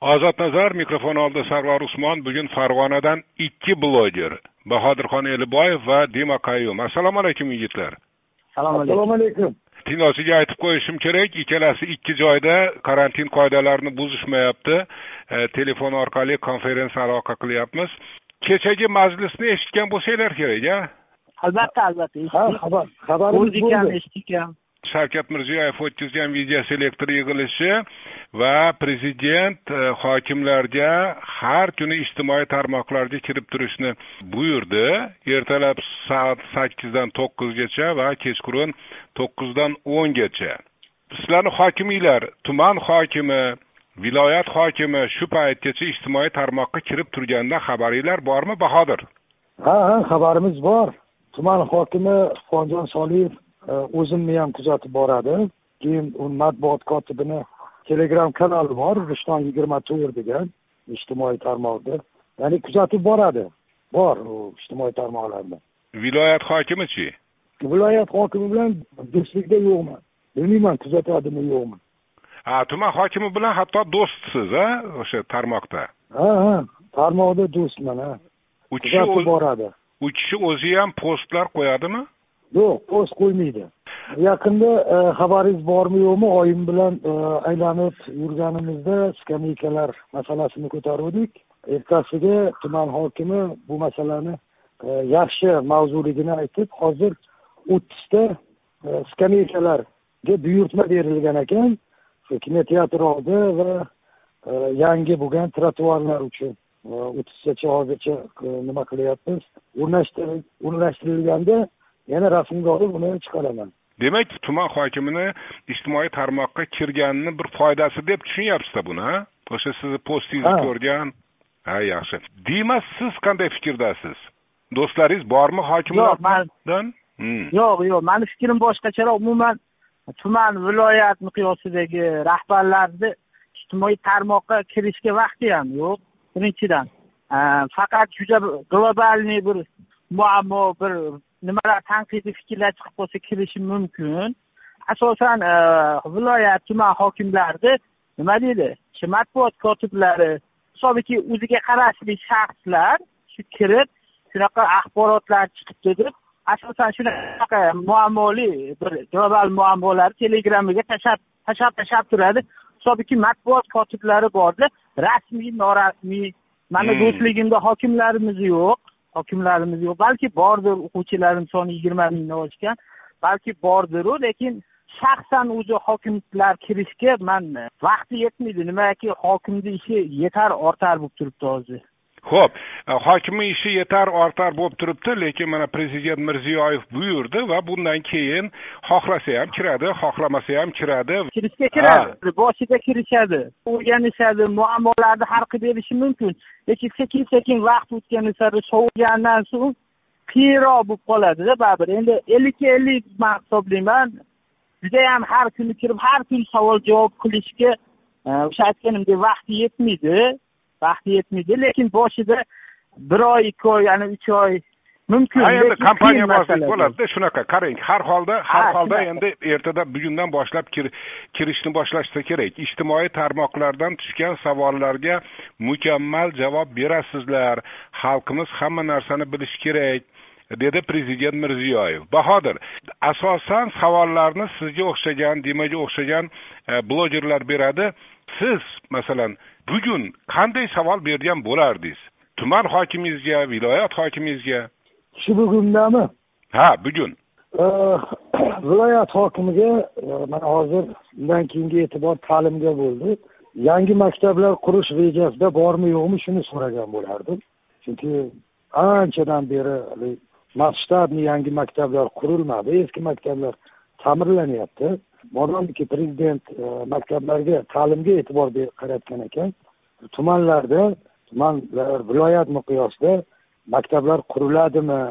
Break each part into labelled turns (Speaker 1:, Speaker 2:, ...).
Speaker 1: ozod nazar mikrofon oldida sarvar usmon bugun farg'onadan ikki bloger bahodirxon eliboyev va dima qayyum assalomu alaykum yigitlar.
Speaker 2: Assalomu alaykum.
Speaker 1: Tinglovchiga aytib qo'yishim kerak ikkalasi ikki joyda karantin qoidalarini buzishmayapti. E, telefon orqali konferensiya aloqa qilyapmiz. Kechagi majlisni eshitgan bo'lsanglar kerak a
Speaker 2: albatta albatta
Speaker 3: ha
Speaker 2: eshitdik
Speaker 3: xabar xabarimiz
Speaker 2: ko'rdik ham
Speaker 3: bo'ldi.
Speaker 2: eshitdik ham
Speaker 1: shavkat mirziyoyev o'tkazgan videoselektor yig'ilishi va prezident e, hokimlarga har kuni ijtimoiy tarmoqlarga kirib turishni buyurdi. Ertalab soat sakkizdan to'qqizgacha va kechqurun to'qqizdan o'ngacha. Sizlarni hokiminglar tuman hokimi viloyat hokimi shu paytgacha ijtimoiy tarmoqqa kirib turganidan xabaringlar bormi bahodir?
Speaker 3: Ha ha xabarimiz bor. Tuman hokimi xonjon soliyev o'zimni ham kuzatib boradi. Keyin u matbuot kotibini telegram kanali bor rishton yigirma to'rt degan ijtimoiy tarmoqda. Ya'ni kuzatib boradi. Bor u ijtimoiy tarmoqlarda.
Speaker 1: Viloyat hokimichi
Speaker 3: viloyat hokimi bilan do'stlikda yo'qman. Bilmayman kuzatadimi yo'qmi.
Speaker 1: Ha tuman hokimi bilan hatto do'stsiz a o'sha tarmoqda.
Speaker 3: Ha ha tarmoqda do'stman ha.
Speaker 1: U kishi
Speaker 3: kuzatib boradi.
Speaker 1: u kishi o'zi ham postlar qo'yadimi
Speaker 3: yo'q o'z qo'ymaydi. Yaqinda e, xabaringiz bormi yo'qmi oyim bilan e, aylanib yurganimizda skameykalar masalasini ko'taruvdik ertasiga tuman hokimi bu masalani e, yaxshi mavzuligini aytib hozir o'ttizta skameykalarga buyurtma berilgan ekan. Shu kinoteatr oldi va yangi bo'lgan trotuarlar uchun o'ttiztacha hozircha nima qilyapmiz? O'rnashtirilganda yana rasmga olib uni chiqaraman.
Speaker 1: Demak tuman hokimini ijtimoiy tarmoqqa kirganini bir foydasi deb tushunyapsizda buni a o'sha sizni postingizni ko'rgan. Ha yaxshi. Diymas siz qanday fikrdasiz? Do'stlaringiz bormi hokimlardan?
Speaker 2: Yo'q,
Speaker 1: Hmm.
Speaker 2: yo'q yo'q. Mani fikrim boshqacharoq. Umuman tuman viloyat miqyosidagi rahbarlarni ijtimoiy tarmoqqa kirishga vaqti ham yo'q. Birinchidan faqat juda globalniy bir muammo bir nimalar tanqidiy fikrlar chiqib qolsa kirishi mumkin. Asosan e, viloyat tuman hokimlarini nima deydi? Shu matbuot kotiblari hisobiki o'ziga qarashli shaxslar shu kirib shunaqa axborotlar chiqibdi deb asosan shunaqa muammoli bir global muammolarni telegramiga tashlab tashlab tashlab turadi. Hisobiki matbuot kotiblari borda rasmiy norasmiy mani
Speaker 1: Hmm.
Speaker 2: do'stligimda hokimlarimiz yo'q hokimlarimiz yo'q. Balki bordir o'quvchilarim soni yigirma mingdan oshgan balki bordiru lekin shaxsan o'zi hokimlar kirishga man vaqti yetmaydi nimaki hokimni ishi yetar ortar bo'lib turibdi hozir.
Speaker 1: Ho'p e, hokimni ishi yetar ortar bo'lib turibdi lekin mana prezident mirziyoyev buyurdi va bundan keyin xohlasa ham kiradi xohlamasa ham kiradi.
Speaker 2: Kirishga kiradi boshida kirishadi o'rganishadi muammolarni hal qilib berishi mumkin. Lekin sekin sekin vaqt o'tgani sari sovigandan so'ng qiyinroq bo'lib qoladida baribir. Endi ellikka ellik man hisoblayman judayam har kuni kirib har kuni savol javob qilishga e, o'sha aytganimdek vaqti yetmaydi vaqti yetmaydi lekin boshida bir oy ikki oy yana uch oy mumkin.
Speaker 1: Endi kompaniya
Speaker 2: masala.
Speaker 1: bo'ladida shunaqa. Qarang har holda har
Speaker 2: Ha,
Speaker 1: holda endi ertadan bugundan boshlab kir- kirishni boshlashsa kerak. Ijtimoiy tarmoqlardan tushgan savollarga mukammal javob berasizlar. Xalqimiz hamma narsani bilishi kerak dedi prezident mirziyoyev. Bahodir asosan savollarni sizga o'xshagan dimaga o'xshagan e, blogerlar beradi siz masalan bugun qanday savol bergan bo'lardingiz? Tuman hokimingizga viloyat hokimingizga?
Speaker 3: Shu bugundami?
Speaker 1: Ha bugun.
Speaker 3: Viloyat hokimiga mana hozir undan keyingi e'tibor ta'limga bo'ldi. Yangi maktablar qurish rejasida bormi yo'qmi shuni so'ragan bo'lardim. Chunki anchadan beri hali masshtabniy yangi maktablar qurilmadi eski maktablar ta'mirlanyapti modomiki prezident e, maktablarga ta'limga e'tibor qaratgan ekan. Tumanlarda tumanlar viloyat miqyosida maktablar quriladimi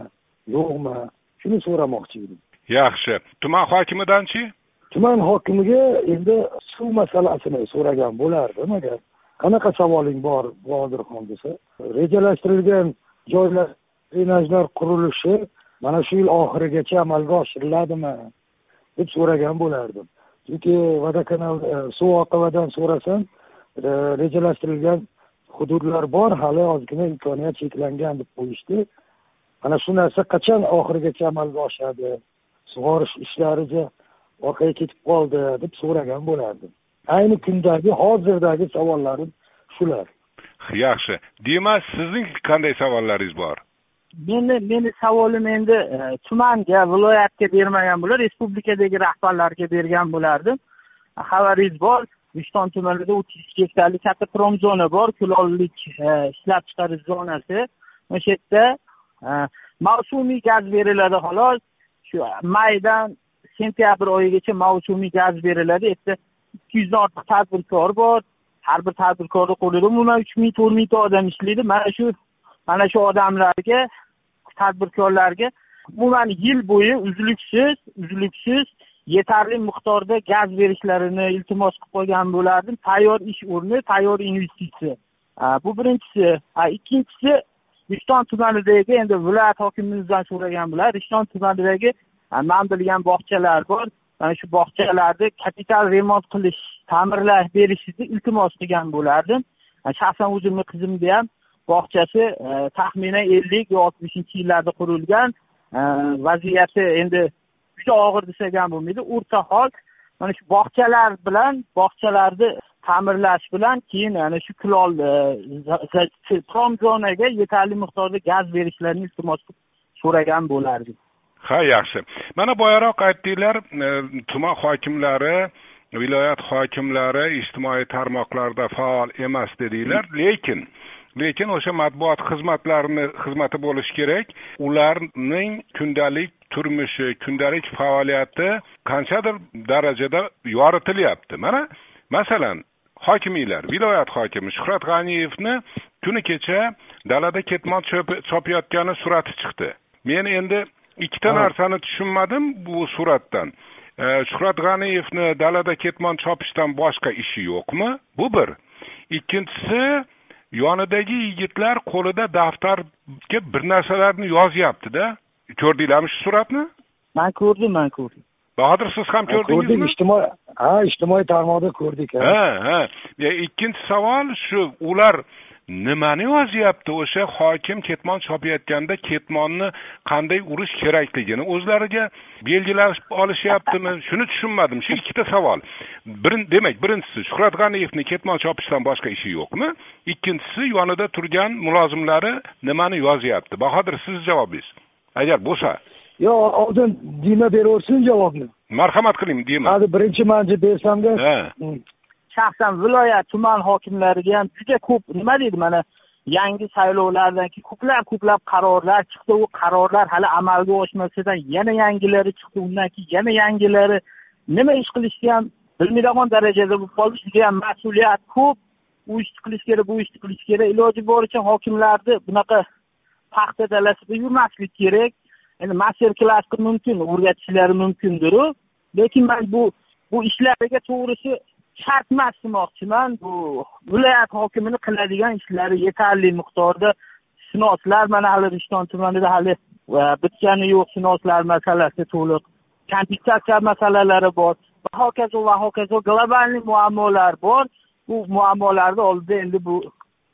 Speaker 3: yo'qmi shuni so'ramoqchi edim.
Speaker 1: Yaxshi. Tuman hokimidanchi
Speaker 3: tuman hokimiga endi suv masalasini so'ragan bo'lardim agar. Qanaqa savoling bor bodirxon desa. Rejalashtirilgan joylar drenajlar qurilishi mana shu yil oxirigacha amalga oshiriladimi deb so'ragan bo'lardim. Chunki vodokanal e, suv oqimidan so'rasam e, rejalashtirilgan hududlar bor hali ozgina imkoniyat cheklangan deb qo'yishdi. Mana shu narsa qachon oxirigacha amalga oshadi sug'orish ishlariga orqaga ketib qoldi deb so'ragan bo'lardim. Ayni kundagi hozirdagi savollarim shular.
Speaker 1: Yaxshi. Demak sizning qanday savollaringiz bor?
Speaker 2: Meni meni savolim endi e, tumanga viloyatga bermagan bo'lar respublikadagi rahbarlarga bergan bo'lardim. Xabaringiz bor rishton tumanida o'ttiz ikki gektarlik katta prom zona bor kulollik e, ishlab chiqarish zonasi. O'sha yerda e, mavsumiy gaz beriladi xolos. Shu maydan sentyabr oyigacha mavsumiy gaz beriladi. U yerda ikki yuzdan ortiq tadbirkor bor. Har bir tadbirkorni qo'lida umuman uch ming to'rt mingta odam ishlaydi. Mana shu mana shu odamlarga tadbirkorlarga umuman yil bo'yi uzluksiz uzluksiz yetarli miqdorda gaz berishlarini iltimos qilib qolgan bo'lardim. Tayyor ish o'rni tayyor investitsiya. Bu birinchisi. Ikkinchisi rishton tumanidagi endi viloyat hokimimizdan so'ragan bo'lar rishton tumanidagi man bilgan bog'chalar bor. Mana shu bog'chalarni kapital remont qilish ta'mirlash berishni iltimos qilgan bo'lardim. Shaxsan o'zimni qizimni ham bog'chasi e, taxminan ellik yo oltmishinchi yillarda qurilgan e, vaziyati endi juda og'ir desak ham bo'lmaydi. O'rta hol mana shu bog'chalar bilan bog'chalarni ta'mirlash bilan keyin ana shu kulol e, zonaga yetarli miqdorda gaz berishlarini iltimos qilib so'ragan bo'lardik.
Speaker 1: Ha yaxshi. Mana boyaroq aytdinglar e, tuman hokimlari viloyat hokimlari ijtimoiy tarmoqlarda faol emas dedinglar lekin lekin o'sha matbuot xizmatlarini xizmati bo'lishi kerak. Ularning kundalik turmushi kundalik faoliyati qanchadir darajada yoritilyapti. Mana masalan hokimiylar viloyat hokimi shuhrat g'aniyevni kuni kecha dalada ketmon chopayotgani surati chiqdi. Men endi ikkita narsani tushunmadim bu suratdan. Shuhrat g'aniyevni dalada ketmon chopishdan boshqa ishi yo'qmi? Bu bir. Ikkinchisi yonidagi yigitlar qo'lida daftarga bir narsalarni yozyaptida. Ko'rdinglarmi shu suratni?
Speaker 2: Man ko'rdim man ko'rdim.
Speaker 1: Bahodir siz ham ko'rdingizmi?
Speaker 3: ko'rdik ijtimoiy ha ijtimoiy tarmoqda ko'rdik
Speaker 1: ha. Ha ikkinchi savol shu ular nimani yozyapti o'sha hokim ketmon chopayotganda ketmonni qanday urish kerakligini o'zlariga belgilab olishyaptimi? Shuni tushunmadim. Shu ikkita savol. Bir demak birinchisi shuhrat g'aniyevni ketmon chopishdan boshqa ishi yo'qmi? Ikkinchisi yonida turgan mulozimlari nimani yozyapti bahodir sizni javobingiz. Agar bo'lsa.
Speaker 3: Yo'q oldin dima beraversin javobni.
Speaker 1: Marhamat qiling dima
Speaker 3: hali birinchi manja bersamda
Speaker 1: ha
Speaker 2: shaxsan viloyat tuman hokimlariga ham juda ko'p nima deydi mana yangi saylovlardan keyin ko'plab ko'plab qarorlar chiqdi. U qarorlar hali amalga oshmasidan yana yangilari chiqdi. Undan keyin yana yangilari. Nima ish qilishni ham bilmaydigan darajada bo'lib qoldi. Judayam mas'uliyat ko'p. U ishni qilish kerak bu ishni qilish kerak. Iloji boricha hokimlarni bunaqa paxta dalasida yurmaslik kerak. Endi master klassga mumkin o'rgatishlari mumkindiru. Lekin man bu bu ishlariga to'g'risi shart emas demoqchiman bu viloyat hokimini qiladigan ishlari yetarli miqdorda shunoslar mana hali rishton tumanida hali bitgani yo'q shunoslar masalasi to'liq. Kompensatsiya masalalari bor. Va hokazo va hokazo globalniy muammolar bor. Bu muammolarni oldida endi bu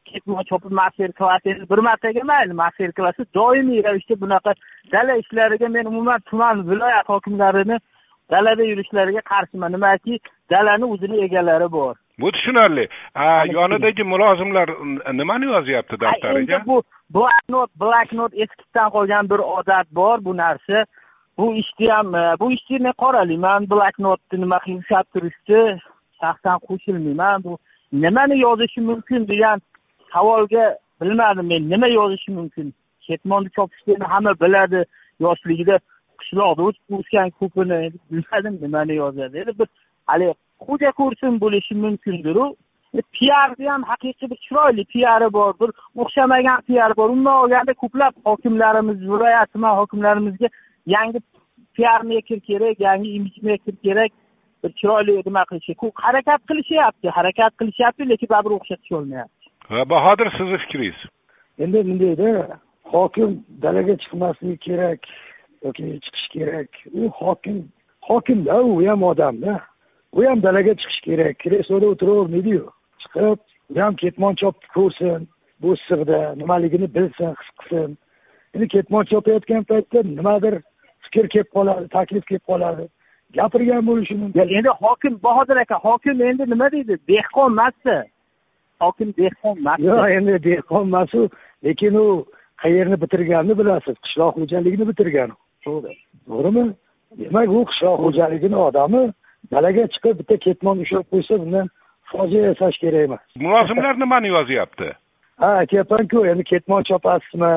Speaker 2: ketmon chopib master klass endi bir martaga mayli. Master klassi doimiy ravishda bunaqa dala ishlariga men umuman tuman viloyat hokimlarini dalada yurishlariga qarshiman. Nimaki? Dalani o'zini egalari bor.
Speaker 1: Bu tushunarli. Yonidagi mulozimlar nimani yozyapti daftariga?
Speaker 2: bu bloknot bloknot eskidan qolgan bir odat bor bu narsa. Bu ishni ham e, bu ishni men qoralayman. Bloknotni nima qilib ushlab turishni shaxsan qo'shilmayman. Bu nimani yozishi mumkin degan savolga bilmadim men. Nima yozishi mumkin? Ketmonni chopishni hamma biladi yoshligida qishloqda o'sgan ko'pini bilmadim nimani yozadi endi bir haligi xo'ja ko'rsin bo'lishi mumkindiru. E, piarni ham haqiqiy bir chiroyli piari bor bir o'xshamagan piar bor. Umuman olganda ko'plab hokimlarimiz viloyat tuman hokimlarimizga yangi piar meker kerak yangi imij meker kerak bir chiroyli nima qilishi harakat qilishyapti harakat qilishyapti lekin baribir o'xshatisholmayapti
Speaker 1: va bahodir sizni fikringiz?
Speaker 3: Endi bundayda hokim dalaga chiqmasligi kerak yoki chiqish kerak. U hokim hokimda u ham odamda u ham dalaga chiqish kerak. Kresloda o'tiravermaydiyu chiqib u ham ketmon chopni ko'rsin bu issiqda nimaligini bilsin his qilsin. Endi ketmon chopayotgan paytda nimadir fikr kelib qoladi taklif kelib qoladi. Gapirgan bo'lishi mumkin.
Speaker 2: Endi hokim bahodir aka hokim endi nima deydi? Dehqon emasda hokim dehqon emas
Speaker 3: yo'q endi dehqon emasu lekin u qayerni bitirganini bilasiz. Qishloq xo'jaligini bitirgan to'g'rimi demak u qishloq xo'jaligini odami dalaga chiqib bitta ketmon ushlab qo'ysa bundan fojia yasash kerak emas.
Speaker 1: Mulozimlar nimani yozyapti
Speaker 3: ha aytyapmanku endi ketmon chopasizmi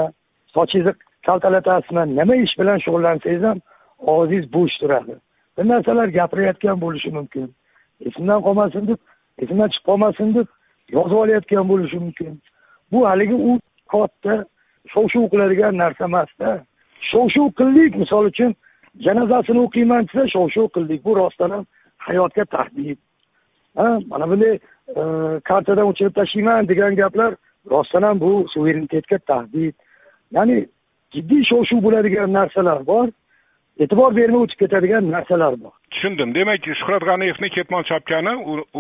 Speaker 3: sochingizni kaltalatasizmi? Nima ish bilan shug'ullansangiz ham og'zingiz bo'sh turadi. Bir narsalar gapirayotgan bo'lishi mumkin. Esimdan qolmasin deb esimdan chiqib qolmasin deb yozib olayotgan bo'lishi mumkin. Bu haligi u katta shov shuv qiladigan narsa emasda shov shuv qildik. Misol uchun janozasini o'qiyman desa shov shuv qildik. Bu rostdan ham hayotga tahdid. Ha mana bunday e, kartadan o'chirib tashlayman degan gaplar rostdan ham bu suverenitetga tahdid. Ya'ni jiddiy shov shuv bo'ladigan narsalar bor. E'tibor bermay o'tib ketadigan narsalar bor.
Speaker 1: Tushundim. Demak shuhrat g'aniyevni ketmon chopgani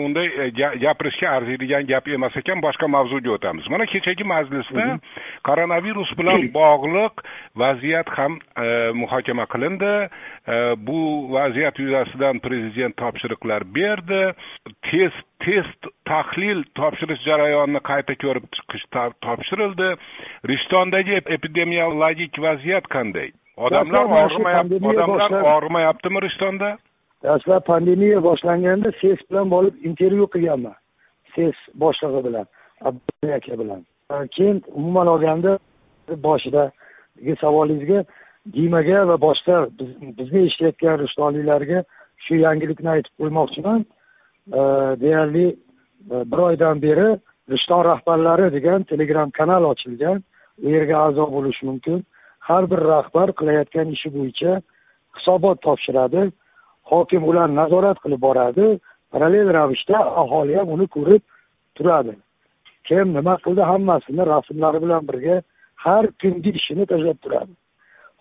Speaker 1: unday e, gapirishga arziydigan gap emas ekan boshqa mavzuga o'tamiz. Mana kechagi majlisda koronavirus bilan bog'liq vaziyat ham e, muhokama qilindi. E, bu vaziyat yuzasidan prezident topshiriqlar berdi. Test test tahlil topshirish jarayonini qayta ko'rib chiqish topshirildi. Rishtondagi epidemiologik vaziyat qanday odamlar og'rimayapti odamlar og'rimayaptimi rishtonda?
Speaker 3: Dastlab pandemiya boshlanganda ses bilan borib intervyu qilganman. Ses boshlig'i bilan abdulla aka bilan. Keyin umuman olganda boshidagi savolingizga dimaga va boshqa bizni eshitayotgan rishtonliklarga shu yangilikni aytib qo'ymoqchiman. Deyarli bir oydan beri rishton rahbarlari degan telegram kanal ochilgan. U yerga a'zo bo'lish mumkin har bir rahbar qilayotgan ishi bo'yicha hisobot topshiradi. Hokim ularni nazorat qilib boradi. Parallel ravishda aholi ham uni ko'rib turadi. Kim nima qildi hammasini rasmlari bilan birga har kungi ishini tashlab turadi.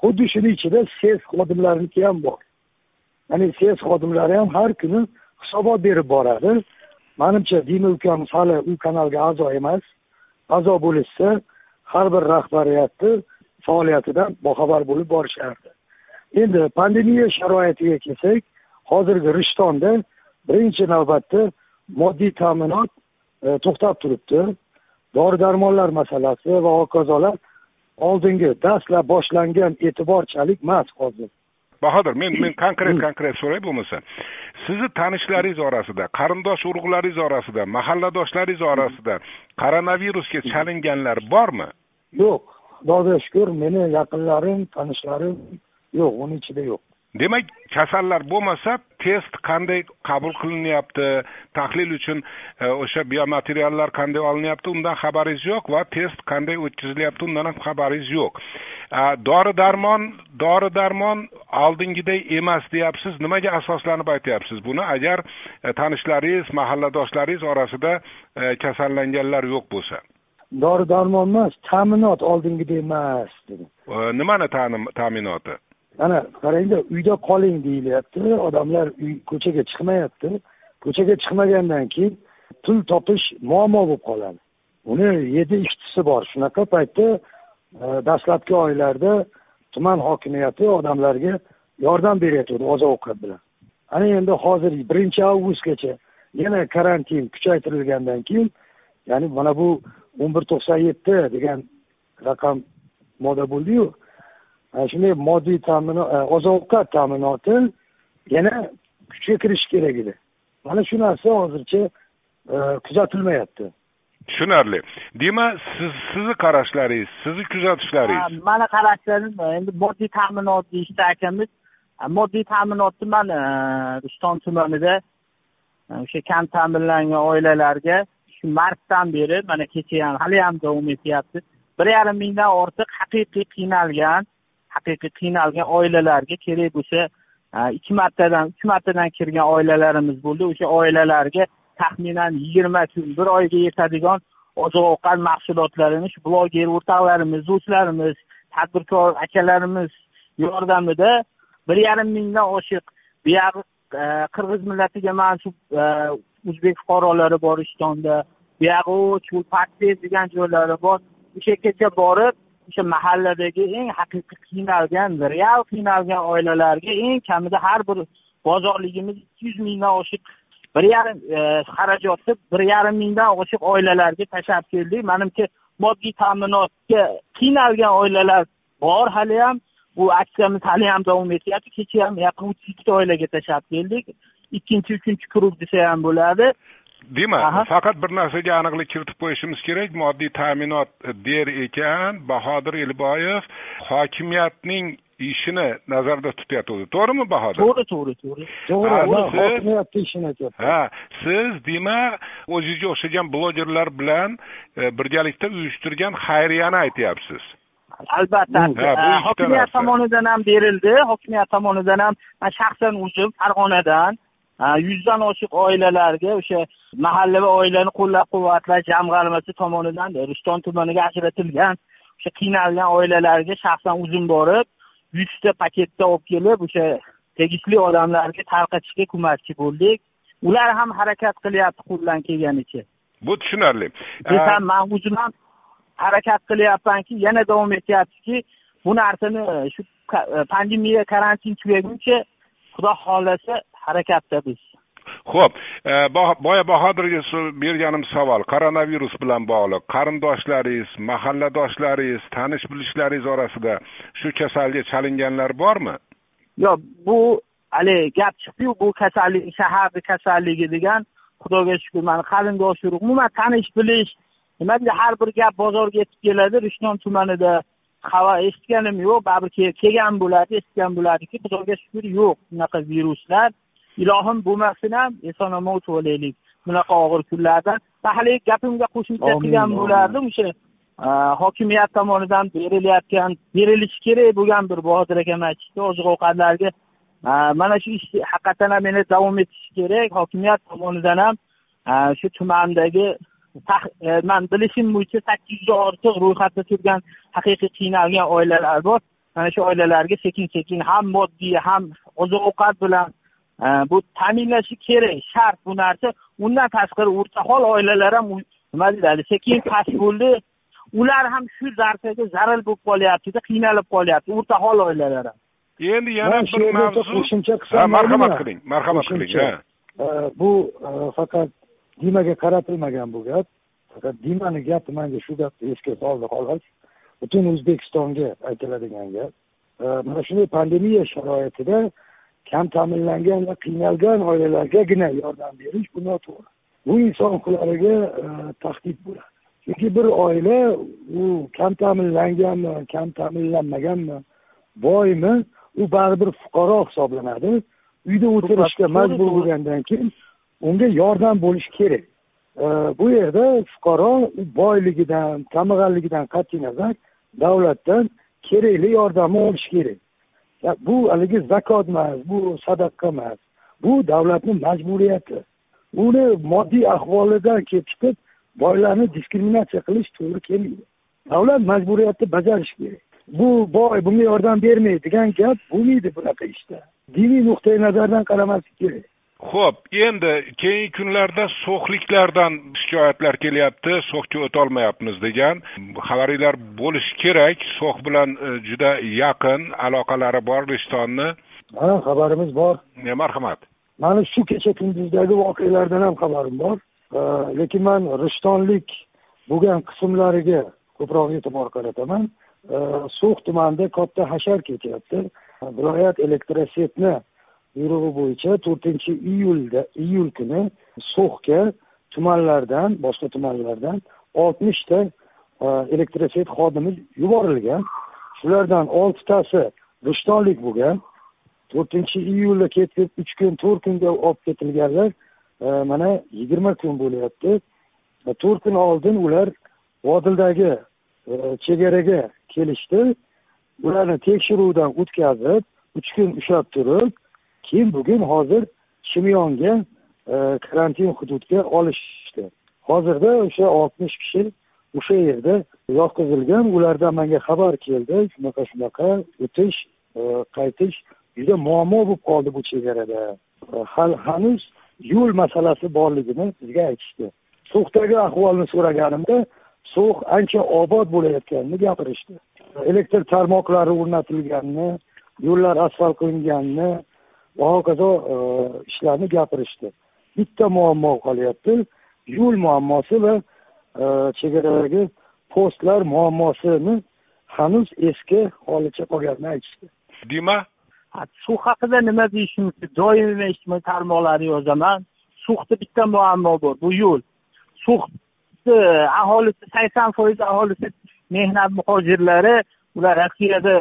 Speaker 3: Xuddi shuni ichida ses xodimlarniki ham bor. Ya'ni ses xodimlari ham har kuni hisobot berib boradi. Manimcha dima ukamiz hali u kanalga a'zo emas. A'zo bo'lishsa har bir rahbariyatni faoliyatidan boxabar bo'lib borishardi. Endi pandemiya sharoitiga kelsak hozirgi rishtonda birinchi navbatda moddiy ta'minot e, to'xtab turibdi. Dori darmonlar masalasi va hokazolar oldingi dastlab boshlangan e'tiborchalik emas hozir.
Speaker 1: Bahodir men men konkret konkret so'ray bo'lmasa sizni tanishlaringiz orasida qarindosh urug'laringiz orasida mahalladoshlaringiz orasida koronavirusga chalinganlar bormi?
Speaker 3: Yo'q xudoga shukur meni yaqinlarim tanishlarim yo'q uni ichida yo'q.
Speaker 1: Demak kasallar bo'lmasa test qanday qabul qilinyapti? Tahlil uchun e, o'sha biomateriallar qanday olinyapti? Undan xabaringiz yo'q va test qanday o'tkazilyapti? Undan ham xabaringiz yo'q. E, dori darmon dori darmon oldingiday emas deyapsiz. Nimaga asoslanib aytyapsiz buni? Agar e, tanishlaringiz mahalladoshlaringiz orasida e, kasallanganlar yo'q bo'lsa.
Speaker 3: Dori darmon emas ta'minot oldingidek emas dedi.
Speaker 1: Nimani ta'minoti?
Speaker 3: Mana qarangda uyda qoling deyilyapti. Odamlar uy ko'chaga chiqmayapti. Ko'chaga chiqmagandan keyin pul topish muammo bo'lib qoladi. Uni yedi ishtisi bor. Shunaqa paytda e, dastlabki oylarda tuman hokimiyati odamlarga yordam beryotgandi oziq ovqat bilan. Ana endi hozir birinchi avgustgacha yana karantin kuchaytirilgandan keyin ya'ni mana bu o'n bir to'qson yetti degan raqam moda bo'ldiyu. Shunday moddiy ta'minot e, oziq ovqat ta'minoti yana kuchga kirishi kerak edi. Mana shu narsa hozircha e, kuzatilmayapti.
Speaker 1: Tushunarli. Demak siz sizni qarashlaringiz sizni kuzatishlaringiz?
Speaker 2: Mani qarashlarim endi moddiy ta'minot deyishdi akamiz. Moddiy ta'minotni man rishton tumanida o'sha kam ta'minlangan oilalarga shu martdan beri mana kecha ham hali ham davom etyapti bir yarim mingdan ortiq haqiqiy qiynalgan haqiqiy qiynalgan oilalarga kerak bo'lsa e, ikki martadan uch martadan kirgan oilalarimiz bo'ldi. O'sha oilalarga taxminan yigirma kun bir oyga yetadigan oziq ovqat mahsulotlarini shu bloger o'rtoqlarimiz do'stlarimiz tadbirkor akalarimiz yordamida bir yarim mingdan oshiq buyog'i Э, qirg'iz millatiga mansub e, o'zbek fuqarolari bor ishtonda buyog'i pattes degan joylari bor. O'sha yergacha borib o'sha mahalladagi eng haqiqiy qiynalgan real qiynalgan oilalarga eng kamida har bir bozorligimiz ikki yuz mingdan oshiq bir yarim e, xarajatni bir yarim mingdan oshiq oilalarga tashlab keldik. Manimcha moddiy ta'minotga qiynalgan oilalar bor haliyam bu aksiyamiz haliyam davom etyapti kecha ham yaqin o'ttiz ikkita oilaga tashlab keldik ikkinchi uchinchi krug desa ham bo'ladi
Speaker 1: demak faqat bir narsaga aniqlik kiritib qo'yishimiz kerak moddiy ta'minot der ekan bahodir elboyev hokimiyatning ishini nazarda tutyapti to'g'rimi bahodir
Speaker 2: to'g'ri to'g'ri to'g'ri to'g'ri
Speaker 3: ishini
Speaker 1: ha siz demak o'zingizga o'xshagan blogerlar bilan e, birgalikda uyushtirgan xayriyani aytyapsiz
Speaker 2: albatta. Hokimiyat tomonidan ham berildi. Hokimiyat tomonidan ham man shaxsan o'zim farg'onadan yuzdan oshiq oilalarga o'sha mahalla va oilani qo'llab quvvatlash jamg'armasi tomonidan rishton tumaniga ajratilgan o'sha qiynalgan oilalarga shaxsan o'zim borib yuzta paketda olib kelib o'sha tegishli odamlarga tarqatishga ko'makchi bo'ldik. Ular ham harakat qilyapti qo'ldan kelganicha.
Speaker 1: Bu tushunarli.
Speaker 2: Desam man o'zim ham harakat qilyapmanki yana davom etyaptiki bu narsani shu pandemiya karantin tugaguncha xudo xohlasa harakatda biz.
Speaker 1: Ho'p e, boya bahodirga berganim savol. Koronavirus bilan bog'liq qarindoshlaringiz mahalladoshlaringiz tanish bilishlaringiz orasida shu kasalga chalinganlar bormi?
Speaker 2: Yo'q bu haligi gap chiqdiyu bu kasallik shaharni kasalligi degan xudoga shukur mani qarindosh urug' umuman tanish bilish nima deydi har bir gap bozorga yetib keladi? Rishton tumanida xabar eshitganim yo'q baribir kelgan bo'ladi eshitgan bo'ladiki xudoga shukur yo'q. Bunaqa viruslar ilohim bo'lmasin ham eson omon o'tib olaylik bunaqa og'ir kunlarda haligi gapimga qo'shimcha qilgan bo'lardim o'sha hokimiyat tomonidan berilayotgan berilishi kerak bo'lgan bir bodir akam aytishdi oziq ovqatlarga mana shu ish haqiqatdan ham yana davom etishi kerak. Hokimiyat tomonidan ham shu tumandagi man bilishim bo'yicha sakkiz yuzdan ortiq ro'yxatda turgan haqiqiy qiynalgan oilalar bor. Mana shu oilalarga sekin sekin ham moddiy ham oziq ovqat bilan bu ta'minlashi kerak. Shart bu narsa. Undan tashqari o'rtahol oilalar ham nima deyiladi sekin past bo'ldi. Ular ham shu narsaga zarar bo'lib qolyaptida qiynalib qolyapti. O'rtahol oilalar ham.
Speaker 1: Endi yana bir mavzu
Speaker 3: qo'shimcha qilsam
Speaker 1: marhamat qiling marhamat qiling
Speaker 3: bu faqat dimaga qaratilmagan bu gap. Faqat dimani gapi manga shu gapni esga soldi xolos butun o'zbekistonga aytiladigan gap. Mana shunday pandemiya sharoitida kam ta'minlangan va qiynalgan oilalargagina yordam berish bu noto'g'ri. Bu inson huquqlariga e, tahdid bo'ladi. Chunki bir oila u kam ta'minlanganmi kam ta'minlanmaganmi boymi u baribir fuqaro hisoblanadi. Uyda o'tirishga majbur bo'lgandan keyin unga yordam bo'lishi kerak. Bu yerda fuqaro boyligidan kambag'alligidan qat'iy nazar davlatdan kerakli yordamni olishi kerak. Bu haligi zakot emas bu sadaqa emas bu davlatni majburiyati. Uni moddiy ahvolidan kelib chiqib boylarni diskriminatsiya qilish to'g'ri kelmaydi. Davlat majburiyatni bajarishi kerak. Bu boy bunga yordam bermaydi degan gap bo'lmaydi bunaqa ishda. Diniy nuqtai nazardan qaramaslik kerak.
Speaker 1: Ho'p endi keyingi kunlarda so'xliklardan shikoyatlar kelyapti so'xga o'tolmayapmiz degan. Xabaringlar bo'lishi kerak so'x bilan e, juda yaqin aloqalari bor rishtonni.
Speaker 3: Ha xabarimiz bor.
Speaker 1: Marhamat.
Speaker 3: Mani shu kecha kunduzdagi voqealardan ham xabarim bor. E, lekin man rishtonlik bo'lgan qismlariga ko'proq e'tibor qarataman. E, so'x tumanida katta hashar ketyapti viloyat elektrosetni buyrug'i bo'yicha to'rtinchi iyulda iyul kuni so'xga tumanlardan boshqa tumanlardan oltmishta e, elektrosvet xodimi yuborilgan. Shulardan oltitasi rishtonlik bo'lgan. To'rtinchi iyulda ketib uch kun to'rt kunga olib ketilganlar e, mana yigirma kun bo'lyapti. E, to'rt kun oldin ular vodildagi chegaraga kelishdi. Ularni tekshiruvdan o'tkazib uch kun ushlab turib keyin bugun hozir chimyonga e, karantin hududiga olishdi. Hozirda o'sha oltmish kishi o'sha yerda yotqizilgan. Ulardan manga xabar keldi. Shunaqa shunaqa o'tish e, qaytish juda muammo bo'lib qoldi bu chegarada. E, Hali hanuz yo'l masalasi borligini bizga aytishdi. So'xdagi ahvolni so'raganimda so'x ancha obod bo'layotganini gapirishdi. Elektr tarmoqlari o'rnatilganini yo'llar asfalt qilinganini va hokazo e, ishlarni gapirishdi. Bitta muammo qolyapti. Yo'l muammosi va e, chegaradagi postlar muammosini hanuz eski holicha qolganini aytishdi.
Speaker 1: Dima?
Speaker 2: Suv haqida nima deyish mumkin doim ijtimoiy tarmoqlarda yozaman. Sug'da bitta muammo bor bu yo'l. Sug'ni aholisi sakson foiz aholisi mehnat muhojirlari ular rossiyada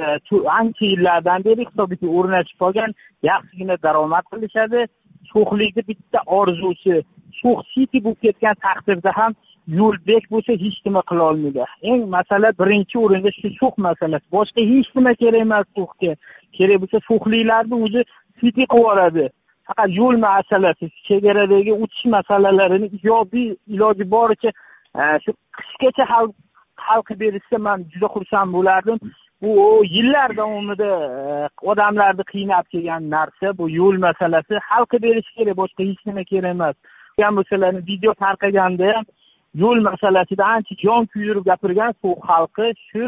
Speaker 2: ancha yillardan beri hisobga o'rnashib qolgan yaxshigina daromad qilishadi. Sho'xlikni bitta orzusi sho'x siti bo'lib ketgan taqdirda ham yo'lbek bo'lsa hech nima qilolmaydi eng masala birinchi o'rinda shu sho'x masalasi. Boshqa hech nima kerak emas sho'xga. Kerak bo'lsa sho'xliklarni o'zi siti qilib yuboradi faqat yo'l masalasi chegaradagi o'tish masalalarini ijobiy iloji boricha e, shu qishgacha hal hal qilib berishsa man juda xursand bo'lardim. Bu yillar davomida e, odamlarni qiynab kelgan narsa bu yo'l masalasi. Hal qilib berish kerak boshqa hech nima kerak emas. Bo'lsalarni video tarqaganda ham yo'l masalasida ancha jon kuydirib gapirgan so'x xalqi shu.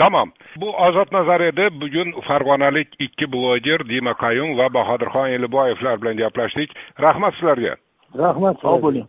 Speaker 1: Tamom bu ozod nazar edi bugun farg'onalik ikki bloger dima qayum va bahodirxon eliboyevlar bilan gaplashdik. Rahmat sizlarga.
Speaker 3: Rahmat.
Speaker 2: Sog' bo'ling